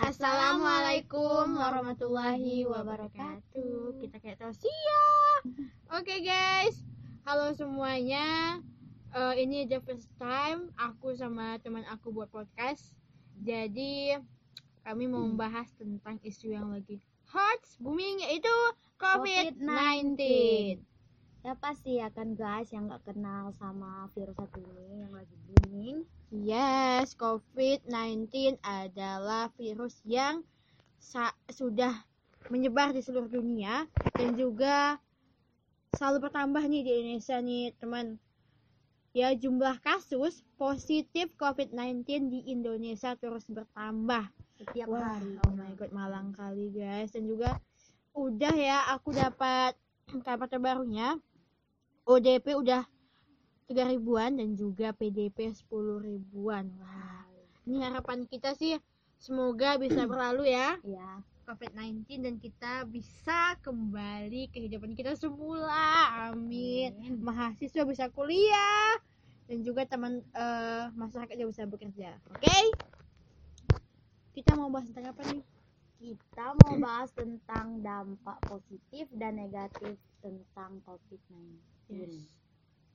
Assalamualaikum warahmatullahi wabarakatuh. Kita kayak tausia. Oke guys, halo semuanya. Eh, ini the first time aku sama teman aku buat podcast. Jadi kami mau membahas tentang isu yang lagi hot booming yaitu COVID-19. Ya pasti ya kan guys yang nggak kenal sama virus satu ini yang lagi booming. Yes, COVID-19 adalah virus yang sa- sudah menyebar di seluruh dunia dan juga selalu bertambah nih di Indonesia nih teman. Ya jumlah kasus positif COVID-19 di Indonesia terus bertambah. Setiap Wah, hari. oh my god, malang kali guys. Dan juga udah ya aku dapat kabar terbarunya. ODP udah 3 ribuan dan juga PDP 10 ribuan. Wah, ini harapan kita sih semoga bisa berlalu ya Ya, COVID-19 dan kita bisa kembali kehidupan kita semula. Amin. Amin. Mahasiswa bisa kuliah dan juga teman eh, masyarakat juga bisa bekerja. Oke? Kita mau bahas tentang apa nih? kita mau bahas tentang dampak positif dan negatif tentang COVID-19. Yes.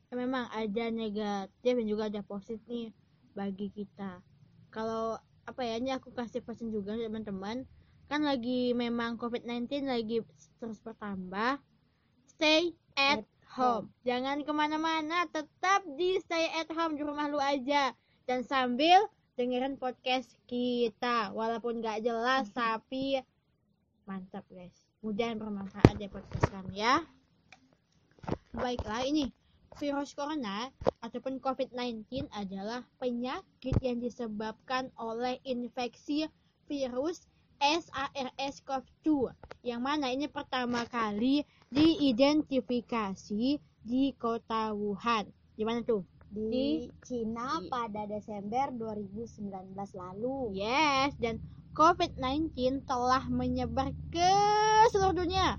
Ya, memang ada negatif dan juga ada positif nih bagi kita. Kalau apa ya ini aku kasih pesan juga teman-teman kan lagi memang COVID-19 lagi terus bertambah. Stay at At home. Jangan ke mana-mana, tetap di stay at home di rumah lu aja dan sambil dengerin podcast kita walaupun gak jelas tapi mantap guys mudah bermanfaat ya podcast kami ya baiklah ini virus corona ataupun COVID-19 adalah penyakit yang disebabkan oleh infeksi virus SARS-CoV-2 yang mana ini pertama kali diidentifikasi di kota Wuhan. Di mana tuh? Di Di- Cina di- pada Desember 2019 lalu. Yes, dan COVID-19 telah menyebar ke seluruh dunia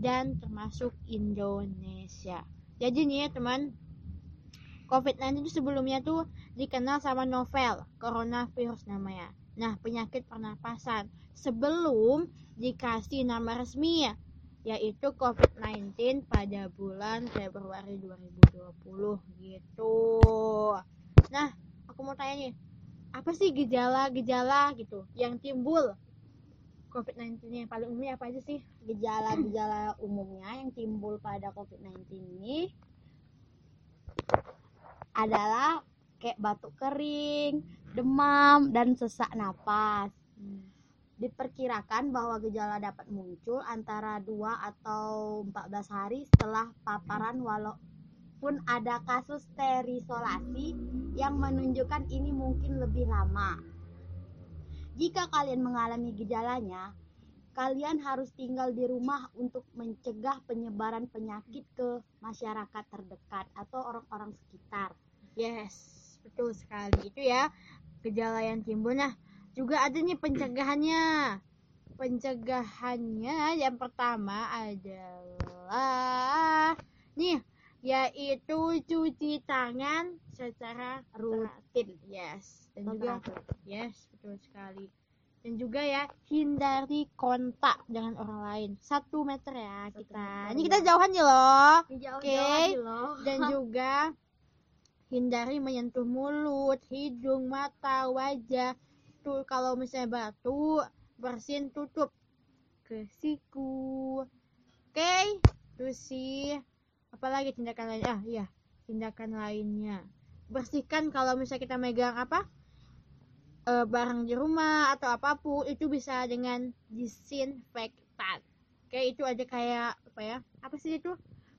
dan termasuk Indonesia. Jadi nih ya teman, COVID-19 itu sebelumnya tuh dikenal sama novel coronavirus namanya. Nah, penyakit pernapasan sebelum dikasih nama resmi ya, yaitu COVID-19 pada bulan Februari 2020 gitu. Nah, aku mau tanya nih, apa sih gejala-gejala gitu yang timbul COVID-19 yang paling umumnya apa aja sih? Gejala-gejala umumnya yang timbul pada COVID-19 ini adalah kayak batuk kering, demam, dan sesak napas. Diperkirakan bahwa gejala dapat muncul antara 2 atau 14 hari setelah paparan walaupun ada kasus terisolasi yang menunjukkan ini mungkin lebih lama. Jika kalian mengalami gejalanya, kalian harus tinggal di rumah untuk mencegah penyebaran penyakit ke masyarakat terdekat atau orang-orang sekitar. Yes, betul sekali. Itu ya gejala yang timbul. Nah, juga ada nih pencegahannya. Pencegahannya yang pertama adalah nih yaitu cuci tangan secara rutin. Yes, dan juga yes, betul sekali. Dan juga ya hindari kontak dengan orang lain. Satu meter ya Satu kita. meter, Ini kita ya. jauhan nih loh Oke. loh. dan juga hindari menyentuh mulut, hidung, mata, wajah. Tuh kalau misalnya batuk, bersihin tutup ke siku. Oke, terus sih apalagi tindakan lain? Ah, iya, tindakan lainnya. Bersihkan kalau misalnya kita megang apa? eh, barang di rumah atau apa pun itu bisa dengan disinfektan. Oke, itu aja kayak apa ya? Apa sih itu?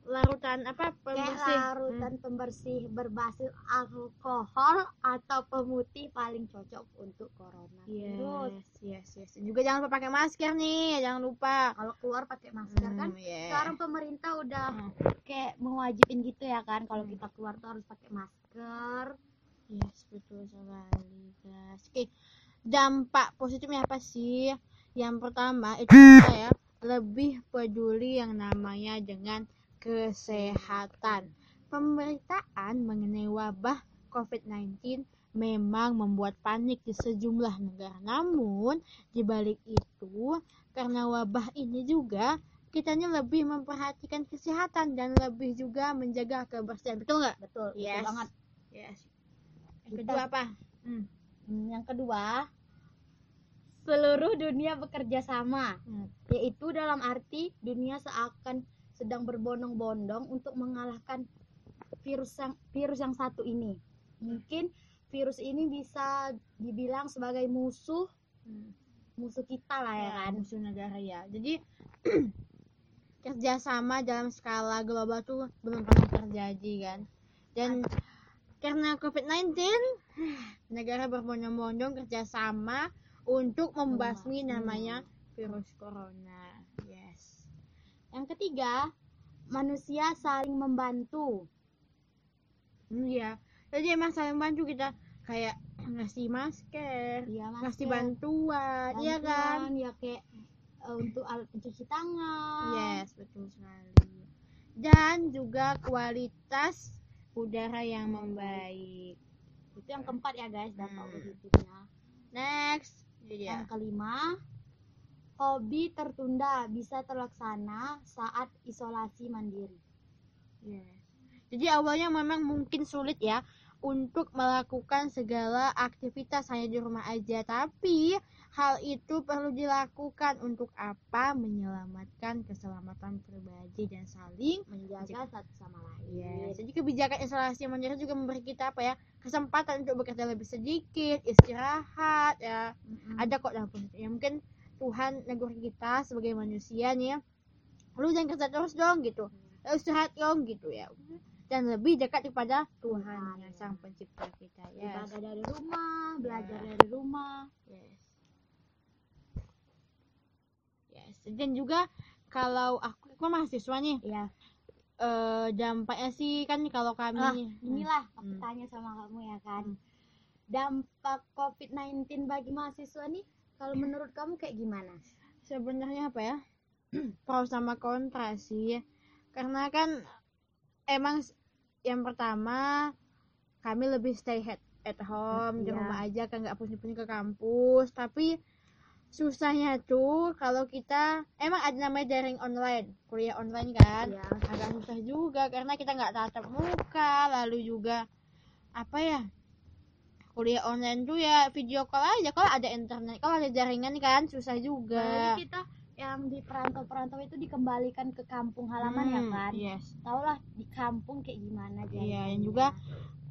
Larutan apa? Kayak Pembersih. larutan pembersih berbasis alkohol atau pemutih paling cocok untuk corona virus. Yes, yes, yes. Juga jangan lupa pakai masker nih, jangan lupa. Kalau keluar pakai masker kan. Hmm, yeah. Sekarang pemerintah udah Hmm. kayak mewajibin gitu ya kan kalau Hmm. kita keluar tuh harus pakai masker. Yes, betul sekali, guys. Oke, dampak positifnya apa sih? Yang pertama itu ya lebih peduli yang namanya dengan kesehatan. Pemberitaan mengenai wabah COVID-19 memang membuat panik di sejumlah negara. Namun, di balik itu, karena wabah ini juga kitanya lebih memperhatikan kesehatan dan lebih juga menjaga kebersihan. Betul nggak? betul betul Yes. banget Yes. Yang Kita- kedua apa? Hmm, yang kedua seluruh dunia bekerja sama Hmm. yaitu dalam arti dunia seakan sedang berbondong-bondong untuk mengalahkan virus yang virus yang satu ini. Mungkin virus ini bisa dibilang sebagai musuh Hmm. musuh kita lah ya ya kan. musuh negara ya. Jadi kerjasama dalam skala global tuh belum pernah terjadi kan. Dan karena COVID-19 negara berbondong-bondong kerjasama untuk membasmi. namanya virus corona yang ketiga manusia saling membantu hmm, ya jadi emang saling bantu kita kayak ngasih masker ya ngasih bantuan iya kan ya kayak eh, untuk alat pencuci tangan Yes, betul sekali. Dan juga kualitas udara yang membaik. itu yang keempat ya guys dampak Hmm. positifnya Next, ini dia. Yang kelima, hobi tertunda bisa terlaksana saat isolasi mandiri. Yes. Jadi awalnya memang mungkin sulit ya untuk melakukan segala aktivitas hanya di rumah aja, tapi hal itu perlu dilakukan untuk apa? Menyelamatkan keselamatan pribadi dan saling Menjaga satu sama lain. Yes. Jadi kebijakan isolasi mandiri juga memberi kita apa ya kesempatan untuk bekerja lebih sedikit, istirahat ya. Mm-mm. Ada kok dalam. Ya mungkin Tuhan negur kita sebagai manusia nih ya. Lu jangan kerja terus dong gitu. Ya, Istirahat dong gitu ya. Dan lebih dekat kepada Tuhan yang ya. sang pencipta kita. Yes. Ibadah dari rumah, belajar Ya. dari rumah. Yes. Yes. Dan juga kalau aku, aku mahasiswa nih, Iya. eh dampaknya sih kan kalau kami Ah, nih, inilah aku Hmm. tanya sama kamu ya kan. Hmm. Dampak COVID-19 bagi mahasiswa nih kalau menurut kamu kayak gimana? sebenarnya apa ya pro sama kontra sih karena kan emang yang pertama kami lebih stay at, at home di Iya. rumah aja kan nggak pusing-pusing ke kampus tapi susahnya tuh kalau kita emang ada namanya daring online kuliah online kan Iya. agak susah juga karena kita nggak tatap muka lalu juga apa ya kuliah online tuh ya video call aja kalau ada internet kalau ada jaringan kan susah juga Apalagi kita yang di perantau-perantau itu dikembalikan ke kampung halaman ya Hmm, kan. yes Tau lah di kampung kayak gimana Iya, jadinya. dan juga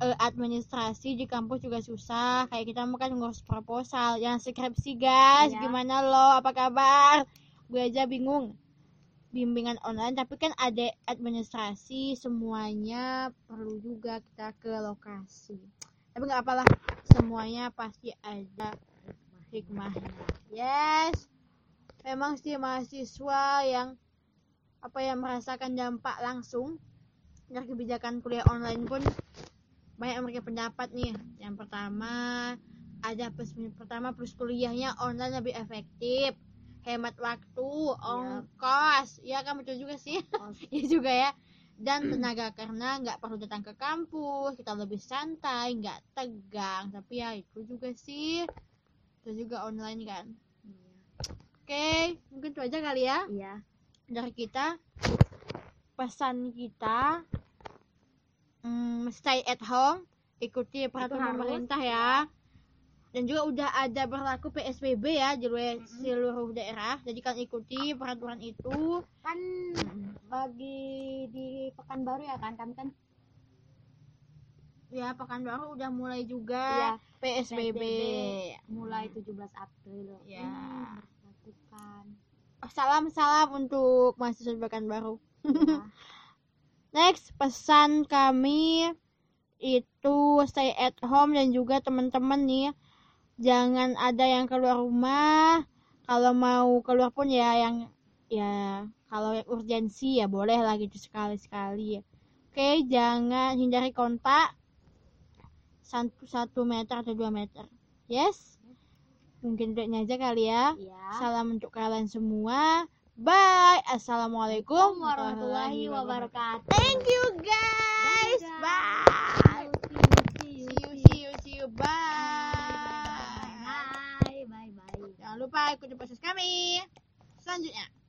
eh, administrasi di kampus juga susah. Kayak kita mau kan ngurus proposal, yang skripsi guys. Iya. Gimana lo? Apa kabar? Gue aja bingung. Bimbingan online, tapi kan ada administrasi, semuanya perlu juga kita ke lokasi. Tapi nggak apalah, semuanya pasti ada hikmahnya. Yes, memang sih mahasiswa yang apa yang merasakan dampak langsung dari kebijakan kuliah online pun banyak yang memberikan pendapat nih. Yang pertama ada plus pertama plus kuliahnya online lebih efektif. Hemat waktu ongkos. Ya kan betul juga sih. Ya juga ya dan tenaga karena nggak perlu datang ke kampus kita lebih santai nggak tegang. Tapi ya itu juga sih. Itu juga online kan. Iya. oke mungkin itu aja kali ya. Iya. dari kita pesan kita mm, stay at home ikuti peraturan pemerintah ya dan juga udah ada berlaku PSBB ya di seluruh daerah. Jadi kalian ikuti peraturan itu. Kan bagi di Pekanbaru ya kan kami kan ya Pekanbaru udah mulai juga Iya, PSBB, mulai 17 April. Ya. Hmm, berlakukan. salam salam untuk mahasiswa Pekanbaru. Ya. Next, pesan kami itu stay at home dan juga teman-teman nih jangan ada yang keluar rumah. Kalau mau keluar pun ya yang ya kalau yang urgensi ya boleh lah gitu sekali-sekali. Oke, jangan hindari kontak satu, satu meter atau dua meter. Yes? Mungkin itu aja kali ya. Iya. Salam untuk kalian semua. Bye. Assalamualaikum warahmatullahi wabarakatuh. Thank you guys. Bye. You, See you, see you, see you. Bye. bye bye bye Jangan lupa ikuti proses kami selanjutnya.